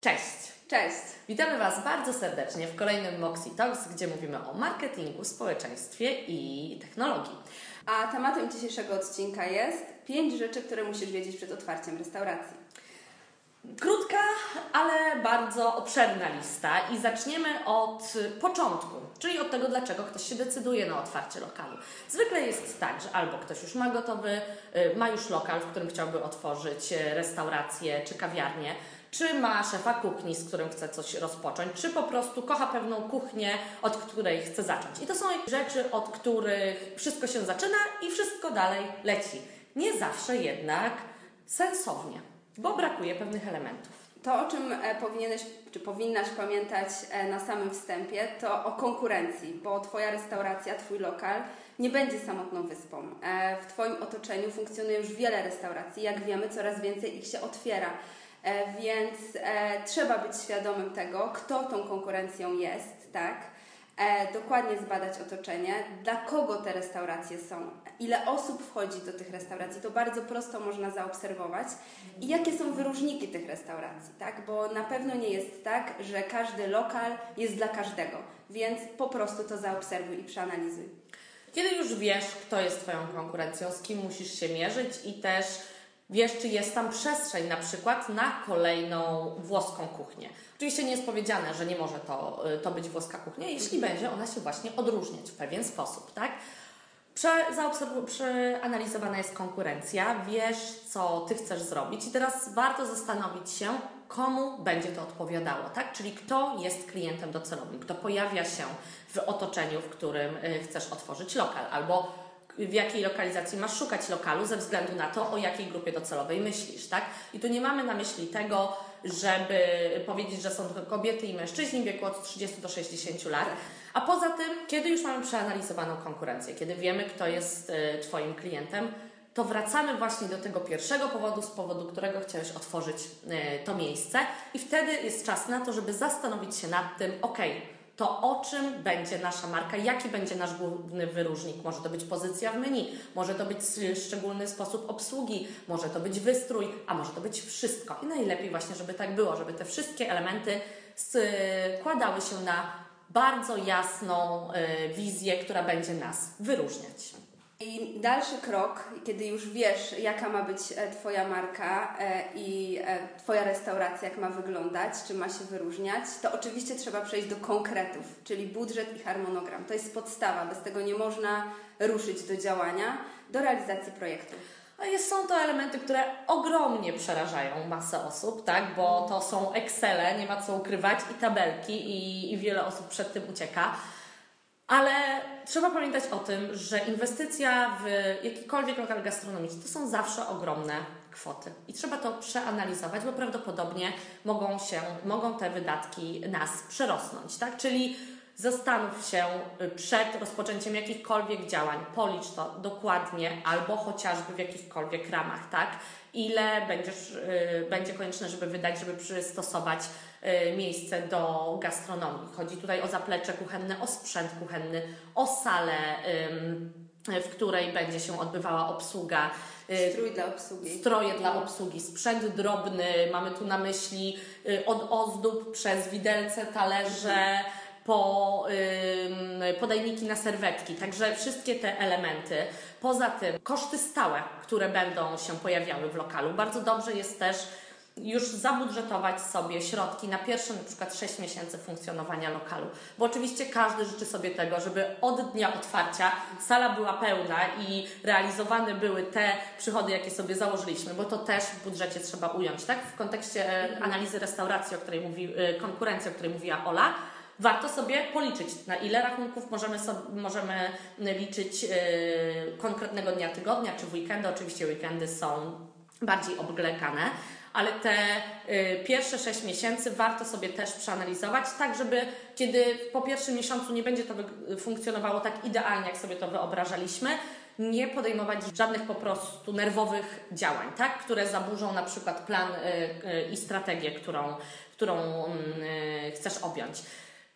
Cześć! Cześć! Witamy Was bardzo serdecznie w kolejnym Moxie Talks, gdzie mówimy o marketingu, społeczeństwie i technologii. A tematem dzisiejszego odcinka jest pięć rzeczy, które musisz wiedzieć przed otwarciem restauracji. Krótka, ale bardzo obszerna lista i zaczniemy od początku, czyli od tego, dlaczego ktoś się decyduje na otwarcie lokalu. Zwykle jest tak, że albo ktoś już ma gotowy, y, ma już lokal, w którym chciałby otworzyć y, restaurację czy kawiarnię, czy ma szefa kuchni, z którym chce coś rozpocząć, czy po prostu kocha pewną kuchnię, od której chce zacząć. I to są rzeczy, od których wszystko się zaczyna i wszystko dalej leci. Nie zawsze jednak sensownie, bo brakuje pewnych elementów. To, o czym e, powinieneś, czy powinnaś pamiętać e, na samym wstępie, to o konkurencji, bo Twoja restauracja, Twój lokal nie będzie samotną wyspą. E, w Twoim otoczeniu funkcjonuje już wiele restauracji. Jak wiemy, coraz więcej ich się otwiera. E, więc e, trzeba być świadomym tego, kto tą konkurencją jest, tak? E, dokładnie zbadać otoczenie, dla kogo te restauracje są, ile osób wchodzi do tych restauracji, to bardzo prosto można zaobserwować i jakie są wyróżniki tych restauracji, tak? Bo na pewno nie jest tak, że każdy lokal jest dla każdego, więc po prostu to zaobserwuj i przeanalizuj. Kiedy już wiesz, kto jest Twoją konkurencją, z kim musisz się mierzyć i też wiesz, czy jest tam przestrzeń na przykład na kolejną włoską kuchnię. Oczywiście nie jest powiedziane, że nie może to, y, to być włoska kuchnia, jeśli będzie ona się właśnie odróżniać w pewien sposób, tak? Prze, przeanalizowana jest konkurencja, wiesz, co Ty chcesz zrobić i teraz warto zastanowić się, komu będzie to odpowiadało, tak? Czyli kto jest klientem docelowym, kto pojawia się w otoczeniu, w którym y, chcesz otworzyć lokal, albo w jakiej lokalizacji masz szukać lokalu ze względu na to, o jakiej grupie docelowej myślisz, tak? I tu nie mamy na myśli tego, żeby powiedzieć, że są tylko kobiety i mężczyźni w wieku od 30 do 60 lat. A poza tym, kiedy już mamy przeanalizowaną konkurencję, kiedy wiemy, kto jest y, Twoim klientem, to wracamy właśnie do tego pierwszego powodu, z powodu którego chciałeś otworzyć y, to miejsce, i wtedy jest czas na to, żeby zastanowić się nad tym, ok, to o czym będzie nasza marka, jaki będzie nasz główny wyróżnik. Może to być pozycja w menu, może to być szczególny sposób obsługi, może to być wystrój, a może to być wszystko. I najlepiej właśnie, żeby tak było, żeby te wszystkie elementy składały się na bardzo jasną y, wizję, która będzie nas wyróżniać. I dalszy krok, kiedy już wiesz, jaka ma być e, Twoja marka e, i e, Twoja restauracja, jak ma wyglądać, czy ma się wyróżniać, to oczywiście trzeba przejść do konkretów, czyli budżet i harmonogram. To jest podstawa, bez tego nie można ruszyć do działania, do realizacji projektu. Jest, są to elementy, które ogromnie przerażają masę osób, tak? bo to są Excele, nie ma co ukrywać, i tabelki, i, i wiele osób przed tym ucieka. Ale trzeba pamiętać o tym, że inwestycja w jakikolwiek lokal gastronomiczny to są zawsze ogromne kwoty. I trzeba to przeanalizować, bo prawdopodobnie mogą się, mogą te wydatki nas przerosnąć, tak? Czyli zastanów się przed rozpoczęciem jakichkolwiek działań, policz to dokładnie albo chociażby w jakichkolwiek ramach, tak? Ile będziesz, yy, będzie konieczne, żeby wydać, żeby przystosować Y, miejsce do gastronomii. Chodzi tutaj o zaplecze kuchenne, o sprzęt kuchenny, o salę, w której będzie się odbywała obsługa. Y, Strój dla obsługi. Stroje dla obsługi, sprzęt drobny, mamy tu na myśli y, od ozdób przez widelce, talerze, po podajniki na serwetki. Także wszystkie te elementy. Poza tym koszty stałe, które będą się pojawiały w lokalu. Bardzo dobrze jest też już zabudżetować sobie środki na pierwsze na przykład 6 miesięcy funkcjonowania lokalu. Bo oczywiście każdy życzy sobie tego, żeby od dnia otwarcia sala była pełna i realizowane były te przychody, jakie sobie założyliśmy, bo to też w budżecie trzeba ująć, tak? W kontekście e, analizy restauracji, o której mówi, e, konkurencji, o której mówiła Ola, warto sobie policzyć, na ile rachunków możemy, sobie, możemy liczyć yy, konkretnego dnia tygodnia, czy w weekendy. Oczywiście weekendy są bardziej obglekane, ale te y, pierwsze 6 miesięcy warto sobie też przeanalizować, tak żeby kiedy po pierwszym miesiącu nie będzie to funkcjonowało tak idealnie, jak sobie to wyobrażaliśmy, nie podejmować żadnych po prostu nerwowych działań, tak? które zaburzą na przykład plan y, i strategię, którą, którą mm, chcesz objąć.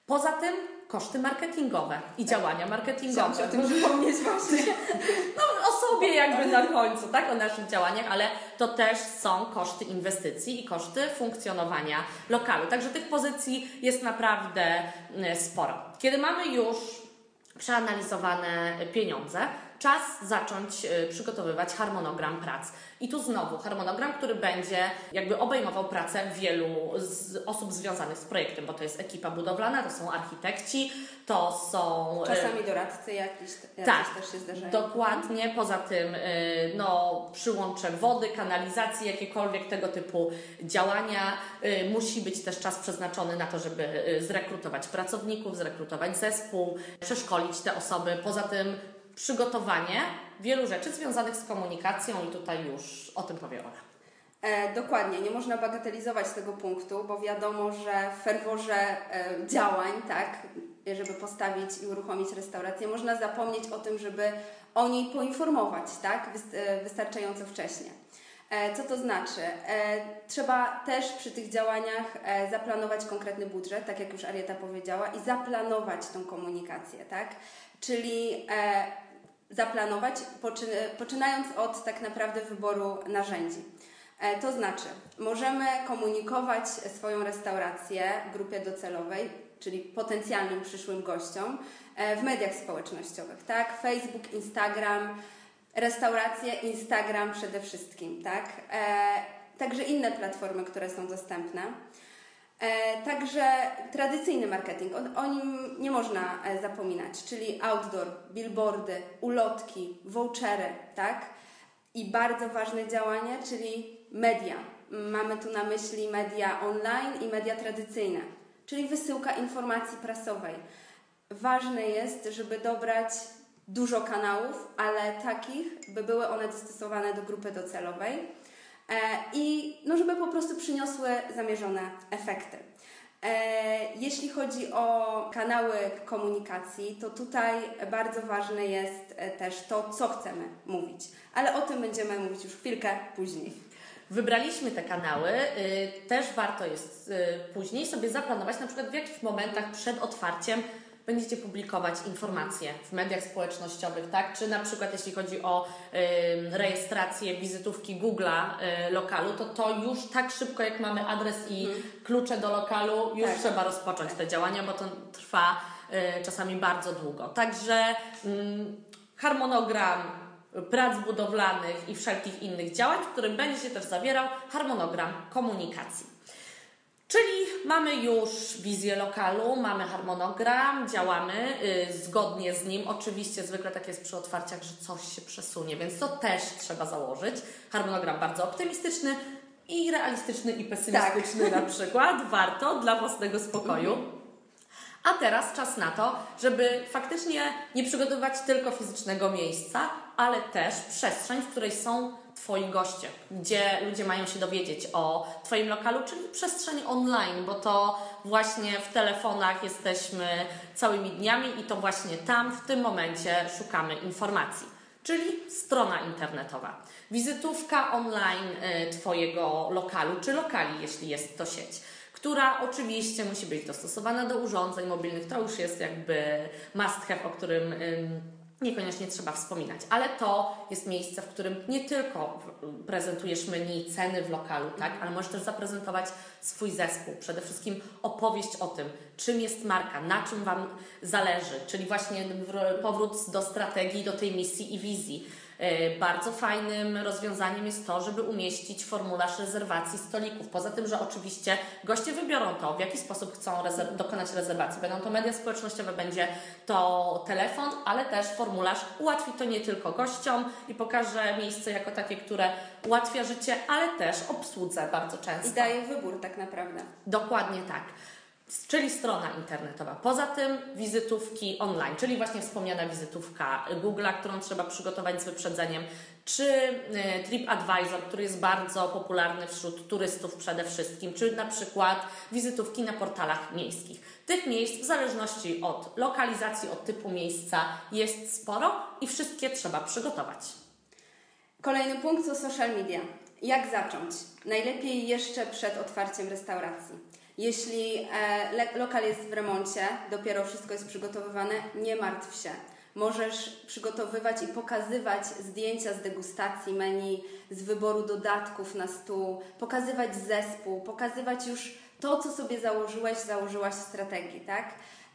Poza tym koszty marketingowe i działania marketingowe. Chciałam o tym przypomnieć właśnie. No o sobie jakby na końcu, tak? O naszych działaniach, ale to też są koszty inwestycji i koszty funkcjonowania lokalu. Także tych pozycji jest naprawdę mm, sporo. Kiedy mamy już przeanalizowane pieniądze, czas zacząć y, przygotowywać harmonogram prac. I tu znowu harmonogram, który będzie jakby obejmował pracę wielu osób związanych z projektem, bo to jest ekipa budowlana, to są architekci, to są. Y, Czasami doradcy jakieś, jakieś tak, też się zdarzają. Dokładnie, poza tym y, no, przyłącze wody, kanalizacji, jakiekolwiek tego typu działania. Musi być też czas przeznaczony na to, żeby zrekrutować pracowników, zrekrutować zespół, przeszkolić te osoby. Poza tym przygotowanie wielu rzeczy związanych z komunikacją i tutaj już o tym powie Ola. E, dokładnie, nie można bagatelizować tego punktu, bo wiadomo, że w ferworze e, działań, tak, żeby postawić i uruchomić restaurację, można zapomnieć o tym, żeby o niej poinformować, tak, e, wystarczająco wcześnie. E, co to znaczy? E, trzeba też przy tych działaniach zaplanować konkretny budżet, tak jak już Arieta powiedziała, i zaplanować tą komunikację, tak? Czyli zaplanować, poczynając od tak naprawdę wyboru narzędzi. E, to znaczy, możemy komunikować swoją restaurację grupie docelowej, czyli potencjalnym przyszłym gościom, e, w mediach społecznościowych, tak? Facebook, Instagram, restauracje, Instagram przede wszystkim, tak? E, także inne platformy, które są dostępne. E, także tradycyjny marketing, o, nim nie można e, zapominać, czyli outdoor, billboardy, ulotki, vouchery, tak? I bardzo ważne działanie, czyli media. Mamy tu na myśli media online i media tradycyjne, czyli wysyłka informacji prasowej. Ważne jest, żeby dobrać dużo kanałów, ale takich, by były one dostosowane do grupy docelowej i no, żeby po prostu przyniosły zamierzone efekty. E, jeśli chodzi o kanały komunikacji, to tutaj bardzo ważne jest e, też to, co chcemy mówić, ale o tym będziemy mówić już chwilkę później. Wybraliśmy te kanały, y, też warto jest y, później sobie zaplanować, na przykład w jakich momentach przed otwarciem będziecie publikować informacje w mediach społecznościowych, tak? Czy na przykład jeśli chodzi o y, rejestrację wizytówki Google'a y, lokalu, to to już tak szybko jak mamy adres i mhm. klucze do lokalu, już tak. trzeba rozpocząć te działania, bo to trwa y, czasami bardzo długo. Także harmonogram prac budowlanych i wszelkich innych działań, w którym będzie się też zawierał harmonogram komunikacji. Czyli mamy już wizję lokalu, mamy harmonogram, działamy yy, zgodnie z nim. Oczywiście zwykle tak jest przy otwarciach, że coś się przesunie, więc to też trzeba założyć. Harmonogram bardzo optymistyczny i realistyczny i pesymistyczny tak. na przykład. Warto dla własnego spokoju. A teraz czas na to, żeby faktycznie nie przygotowywać tylko fizycznego miejsca, ale też przestrzeń, w której są Twoi goście, gdzie ludzie mają się dowiedzieć o Twoim lokalu, czyli przestrzeń online, bo to właśnie w telefonach jesteśmy całymi dniami i to właśnie tam, w tym momencie szukamy informacji, czyli strona internetowa. Wizytówka online y, Twojego lokalu, czy lokali, jeśli jest to sieć która oczywiście musi być dostosowana do urządzeń mobilnych. To już jest jakby must have, o którym niekoniecznie trzeba wspominać, ale to jest miejsce, w którym nie tylko prezentujesz menu, ceny w lokalu, tak, ale możesz też zaprezentować swój zespół, przede wszystkim opowieść o tym, czym jest marka, na czym Wam zależy, czyli właśnie powrót do strategii, do tej misji i wizji bardzo fajnym rozwiązaniem jest to, żeby umieścić formularz rezerwacji stolików. Poza tym, że oczywiście goście wybiorą to, w jaki sposób chcą rezerw dokonać rezerwacji. Będą to media społecznościowe, będzie to telefon, ale też formularz ułatwi to nie tylko gościom i pokaże miejsce jako takie, które ułatwia życie, ale też obsłudze bardzo często. I daje wybór tak naprawdę. Dokładnie tak czyli strona internetowa. Poza tym wizytówki online, czyli właśnie wspomniana wizytówka Google'a, którą trzeba przygotować z wyprzedzeniem, czy e, TripAdvisor, który jest bardzo popularny wśród turystów przede wszystkim, czy na przykład wizytówki na portalach miejskich. Tych miejsc w zależności od lokalizacji, od typu miejsca jest sporo i wszystkie trzeba przygotować. Kolejny punkt to social media. Jak zacząć? Najlepiej jeszcze przed otwarciem restauracji. Jeśli e, lokal jest w remoncie, dopiero wszystko jest przygotowywane, nie martw się. Możesz przygotowywać i pokazywać zdjęcia z degustacji menu, z wyboru dodatków na stół, pokazywać zespół, pokazywać już to, co sobie założyłeś, założyłaś w strategii, tak?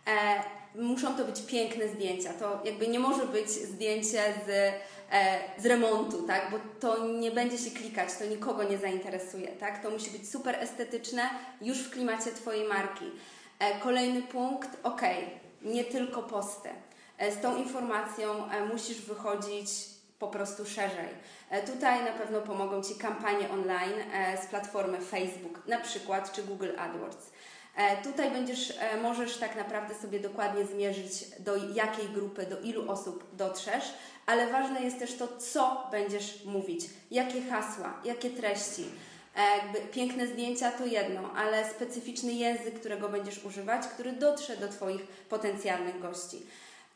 E, muszą to być piękne zdjęcia. To jakby nie może być zdjęcie z, e, z remontu, tak? Bo to nie będzie się klikać, to nikogo nie zainteresuje, tak? To musi być super estetyczne, już w klimacie Twojej marki. E, kolejny punkt, ok, nie tylko posty. E, z tą informacją e, musisz wychodzić po prostu szerzej. E, tutaj na pewno pomogą Ci kampanie online z platformy Facebook, na przykład, czy Google AdWords. Tutaj będziesz, możesz tak naprawdę sobie dokładnie zmierzyć, do jakiej grupy, do ilu osób dotrzesz, ale ważne jest też to, co będziesz mówić, jakie hasła, jakie treści. Jakby piękne zdjęcia to jedno, ale specyficzny język, którego będziesz używać, który dotrze do Twoich potencjalnych gości.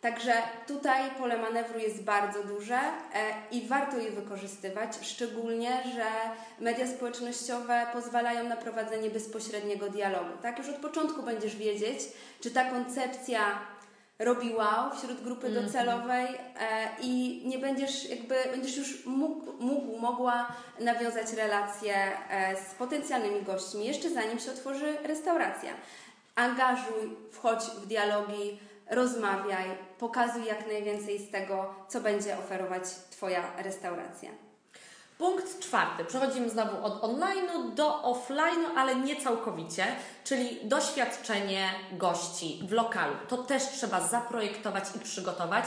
Także tutaj pole manewru jest bardzo duże e, i warto je wykorzystywać, szczególnie, że media społecznościowe pozwalają na prowadzenie bezpośredniego dialogu. Tak, już od początku będziesz wiedzieć, czy ta koncepcja robi wow wśród grupy -hmm. docelowej e, i nie będziesz jakby, będziesz już mógł, mógł, mogła nawiązać relacje e, z potencjalnymi gośćmi, jeszcze zanim się otworzy restauracja. Angażuj, wchodź w dialogi, rozmawiaj, pokazuj jak najwięcej z tego, co będzie oferować Twoja restauracja. Punkt czwarty. Przechodzimy znowu od online'u do offline'u, ale nie całkowicie, czyli doświadczenie gości w lokalu. To też trzeba zaprojektować i przygotować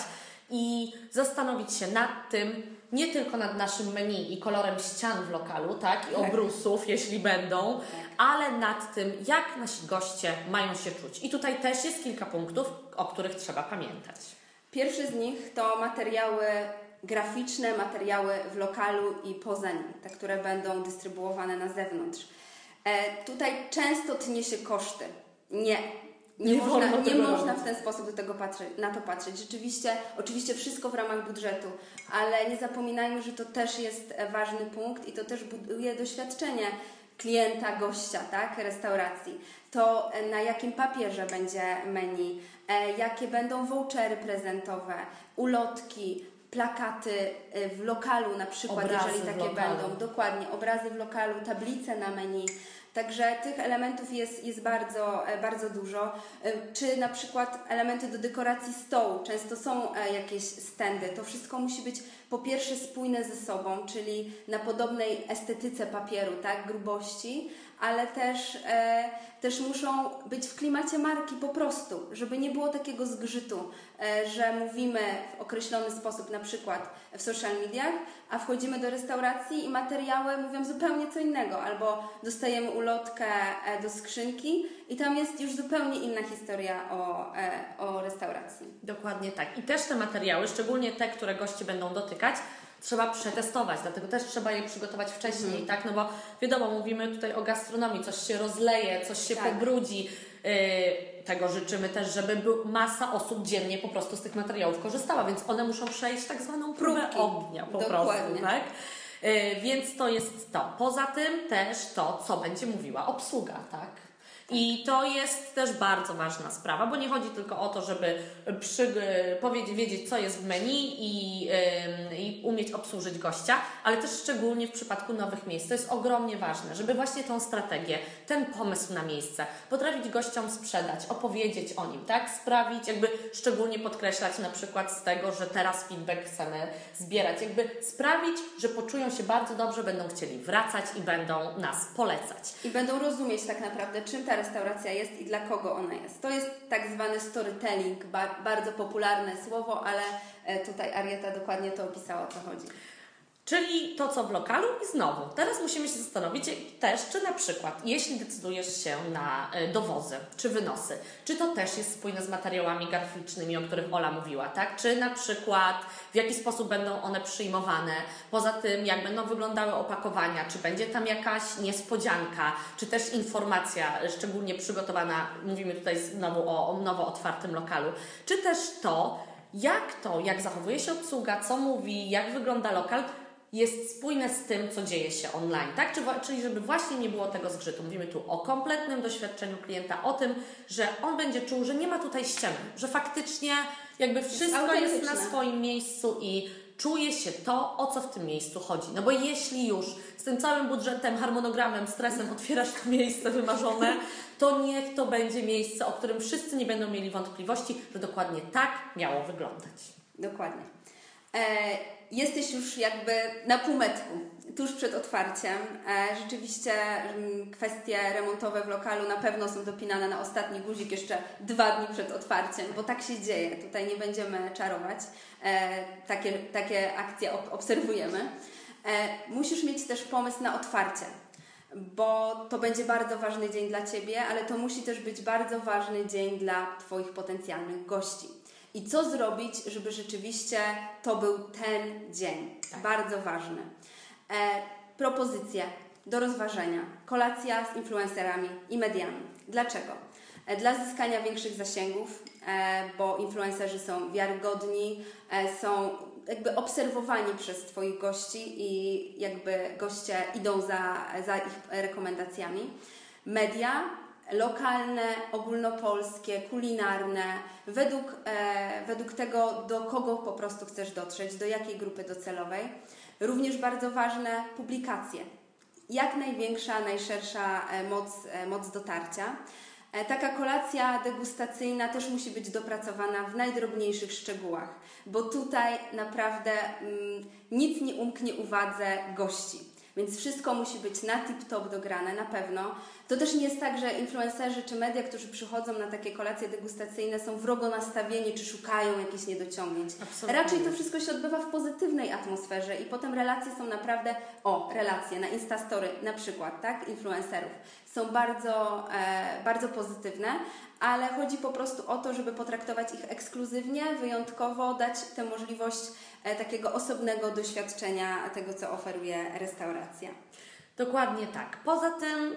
i zastanowić się nad tym, nie tylko nad naszym menu i kolorem ścian w lokalu, tak, i tak. obrusów, jeśli będą, tak. ale nad tym, jak nasi goście mają się czuć. I tutaj też jest kilka punktów, o których trzeba pamiętać. Pierwszy z nich to materiały graficzne, materiały w lokalu i poza nim, te, które będą dystrybuowane na zewnątrz. E, tutaj często tnie się koszty. Nie, nie, nie, można, nie można w ten sposób do tego patrzeć, na to patrzeć. Rzeczywiście, oczywiście wszystko w ramach budżetu, ale nie zapominajmy, że to też jest ważny punkt i to też buduje doświadczenie klienta, gościa, tak, restauracji. To e, na jakim papierze będzie menu, e, jakie będą vouchery prezentowe, ulotki, plakaty e, w lokalu na przykład, obrazy jeżeli takie będą, dokładnie, obrazy w lokalu, tablice na menu, Także tych elementów jest, jest bardzo, e, bardzo dużo. E, czy na przykład elementy do dekoracji stołu, często są e, jakieś stędy. To wszystko musi być po pierwsze spójne ze sobą, czyli na podobnej estetyce papieru, tak, grubości, ale też, e, też muszą być w klimacie marki po prostu, żeby nie było takiego zgrzytu, e, że mówimy w określony sposób, na przykład w social mediach, a wchodzimy do restauracji i materiały mówią zupełnie co innego, albo dostajemy ulotkę e, do skrzynki i tam jest już zupełnie inna historia o, e, o restauracji. Dokładnie tak. I też te materiały, szczególnie te, które goście będą dotykać, trzeba przetestować, dlatego też trzeba je przygotować wcześniej, mhm. tak? No bo wiadomo, mówimy tutaj o gastronomii, coś się rozleje, coś się tak. pobrudzi. Yy, tego życzymy też, żeby masa osób dziennie po prostu z tych materiałów korzystała, więc one muszą przejść tak zwaną próbę Próbki. ognia po Dokładnie. prostu, tak? Yy, więc to jest to. Poza tym też to, co będzie mówiła obsługa, tak? I to jest też bardzo ważna sprawa, bo nie chodzi tylko o to, żeby przy, powiedzieć, wiedzieć, co jest w menu i, i umieć obsłużyć gościa, ale też szczególnie w przypadku nowych miejsc. To jest ogromnie ważne, żeby właśnie tą strategię, ten pomysł na miejsce potrafić gościom sprzedać, opowiedzieć o nim, tak? Sprawić, jakby szczególnie podkreślać na przykład z tego, że teraz feedback chcemy zbierać, jakby sprawić, że poczują się bardzo dobrze, będą chcieli wracać i będą nas polecać. I będą rozumieć tak naprawdę, czym ta restauracja jest i dla kogo ona jest. To jest tak zwany storytelling, bardzo popularne słowo, ale e, tutaj Arieta dokładnie to opisała, o co chodzi. Czyli to, co w lokalu i znowu. Teraz musimy się zastanowić też, czy na przykład, jeśli decydujesz się na e, dowozy czy wynosy, czy to też jest spójne z materiałami graficznymi, o których Ola mówiła, tak? Czy na przykład w jaki sposób będą one przyjmowane, poza tym jak będą wyglądały opakowania, czy będzie tam jakaś niespodzianka, czy też informacja szczególnie przygotowana, mówimy tutaj znowu o, o nowo otwartym lokalu, czy też to, jak to, jak zachowuje się obsługa, co mówi, jak wygląda lokal, jest spójne z tym, co dzieje się online, tak? Czyli żeby właśnie nie było tego zgrzytu. Mówimy tu o kompletnym doświadczeniu klienta, o tym, że on będzie czuł, że nie ma tutaj ściemy, że faktycznie jakby wszystko jest, jest na swoim miejscu i czuje się to, o co w tym miejscu chodzi. No bo jeśli już z tym całym budżetem, harmonogramem, stresem otwierasz to miejsce wymarzone, to niech to będzie miejsce, o którym wszyscy nie będą mieli wątpliwości, że dokładnie tak miało wyglądać. Dokładnie. E, jesteś już jakby na półmetku, tuż przed otwarciem. E, rzeczywiście mm, kwestie remontowe w lokalu na pewno są dopinane na ostatni guzik jeszcze dwa dni przed otwarciem, bo tak się dzieje. Tutaj nie będziemy czarować. E, takie, takie akcje obserwujemy. Musisz mieć też pomysł na otwarcie, bo to będzie bardzo ważny dzień dla Ciebie, ale to musi też być bardzo ważny dzień dla Twoich potencjalnych gości. I co zrobić, żeby rzeczywiście to był ten dzień? Tak. Bardzo ważny. E, propozycje do rozważenia. Kolacja z influencerami i mediami. Dlaczego? E, dla zyskania większych zasięgów, e, bo influencerzy są wiarygodni, e, są jakby obserwowani przez Twoich gości i jakby goście idą za, za ich rekomendacjami. Media lokalne, ogólnopolskie, kulinarne, według, według tego, do kogo po prostu chcesz dotrzeć, do jakiej grupy docelowej. Również bardzo ważne publikacje. Jak największa, najszersza moc, moc dotarcia. E, taka kolacja degustacyjna też musi być dopracowana w najdrobniejszych szczegółach, bo tutaj naprawdę mm, nic nie umknie uwadze gości. Więc wszystko musi być na tip-top dograne, na pewno. To też nie jest tak, że influencerzy czy media, którzy przychodzą na takie kolacje degustacyjne są wrogo nastawieni czy szukają jakichś niedociągnięć. Absolutnie. Raczej to wszystko się odbywa w pozytywnej atmosferze i potem relacje są naprawdę, o, relacje na Instastory na przykład, tak, influencerów są bardzo, e, bardzo pozytywne, ale chodzi po prostu o to, żeby potraktować ich ekskluzywnie, wyjątkowo, dać tę możliwość e, takiego osobnego doświadczenia tego, co oferuje restauracja. Dokładnie tak. Poza tym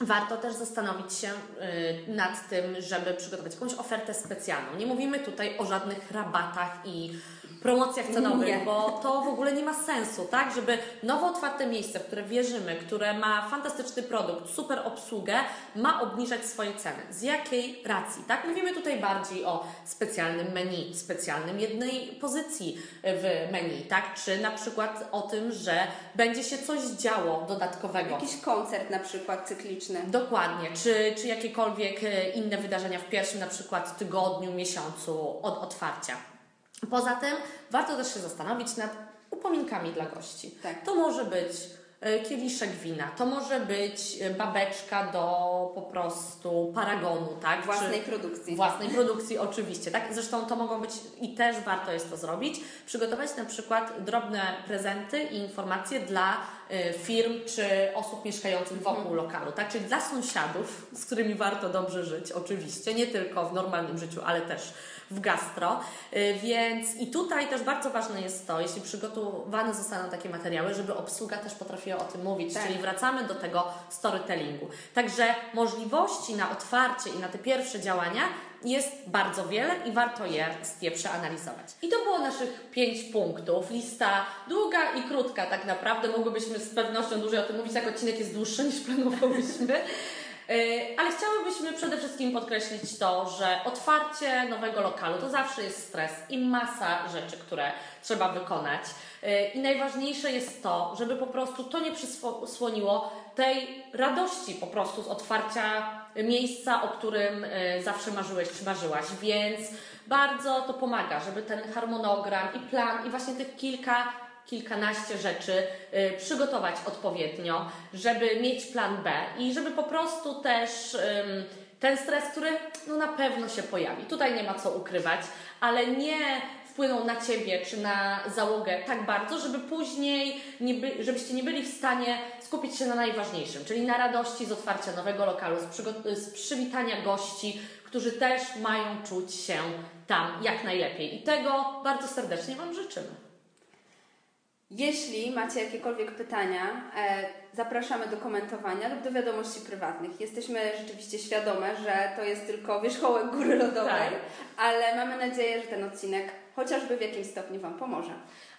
warto też zastanowić się y, nad tym, żeby przygotować jakąś ofertę specjalną. Nie mówimy tutaj o żadnych rabatach i promocjach cenowych, nie. bo to w ogóle nie ma sensu, tak? Żeby nowo otwarte miejsce, w które wierzymy, które ma fantastyczny produkt, super obsługę, ma obniżać swoje ceny. Z jakiej racji, tak? Mówimy tutaj bardziej o specjalnym menu, specjalnym jednej pozycji w menu, tak? Czy na przykład o tym, że będzie się coś działo dodatkowego. Jakiś koncert na przykład cykliczny. Dokładnie. Czy, czy jakiekolwiek e, inne wydarzenia w pierwszym na przykład tygodniu, miesiącu od otwarcia. Poza tym warto też się zastanowić nad upominkami dla gości. Tak. To może być e, kieliszek wina, to może być e, babeczka do po prostu paragonu, tak? Własnej Czy produkcji. Własnej produkcji, oczywiście, tak? Zresztą to mogą być i też warto jest to zrobić, przygotować na przykład drobne prezenty i informacje dla e, firm czy osób mieszkających wokół mhm. lokalu, tak? Czyli dla sąsiadów, z którymi warto dobrze żyć, oczywiście, nie tylko w normalnym życiu, ale też w gastro. Y, więc i tutaj też bardzo ważne jest to, jeśli przygotowane zostaną takie materiały, żeby obsługa też potrafiła o tym mówić, tak. czyli wracamy do tego storytellingu. Także możliwości na otwarcie i na te pierwsze działania jest bardzo wiele i warto je, je przeanalizować. I to było naszych pięć punktów. Lista długa i krótka tak naprawdę. Mogłybyśmy z pewnością dłużej o tym mówić, jak odcinek jest dłuższy niż planowałyśmy. E, ale chciałybyśmy przede wszystkim podkreślić to, że otwarcie nowego lokalu to zawsze jest stres i masa rzeczy, które trzeba wykonać. E, I najważniejsze jest to, żeby po prostu to nie przysłoniło tej radości po prostu z otwarcia miejsca, o którym e, zawsze marzyłeś czy marzyłaś. Więc bardzo to pomaga, żeby ten harmonogram i plan i właśnie tych kilka kilkanaście rzeczy y, przygotować odpowiednio, żeby mieć plan B i żeby po prostu też ten stres, który no na pewno się pojawi. Tutaj nie ma co ukrywać, ale nie wpłyną na Ciebie czy na załogę tak bardzo, żeby później, nie by, żebyście nie byli w stanie skupić się na najważniejszym, czyli na radości z otwarcia nowego lokalu, z, z przywitania gości, którzy też mają czuć się tam jak najlepiej. I tego bardzo serdecznie Wam życzymy. Jeśli macie jakiekolwiek pytania, e, zapraszamy do komentowania lub do wiadomości prywatnych. Jesteśmy rzeczywiście świadome, że to jest tylko wierzchołek góry lodowej, tak. ale mamy nadzieję, że ten odcinek chociażby w jakimś stopniu Wam pomoże.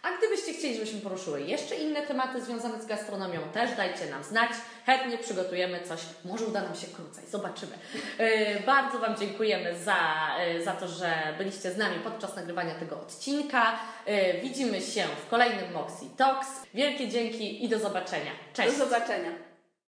A gdybyście chcieli, żebyśmy poruszyły jeszcze inne tematy związane z gastronomią, też dajcie nam znać. Chętnie przygotujemy coś. Może uda nam się krócej, zobaczymy. Yy, bardzo Wam dziękujemy za, yy, za to, że byliście z nami podczas nagrywania tego odcinka. Yy, widzimy się w kolejnym Moxie Talks. Wielkie dzięki i do zobaczenia. Cześć! Do zobaczenia.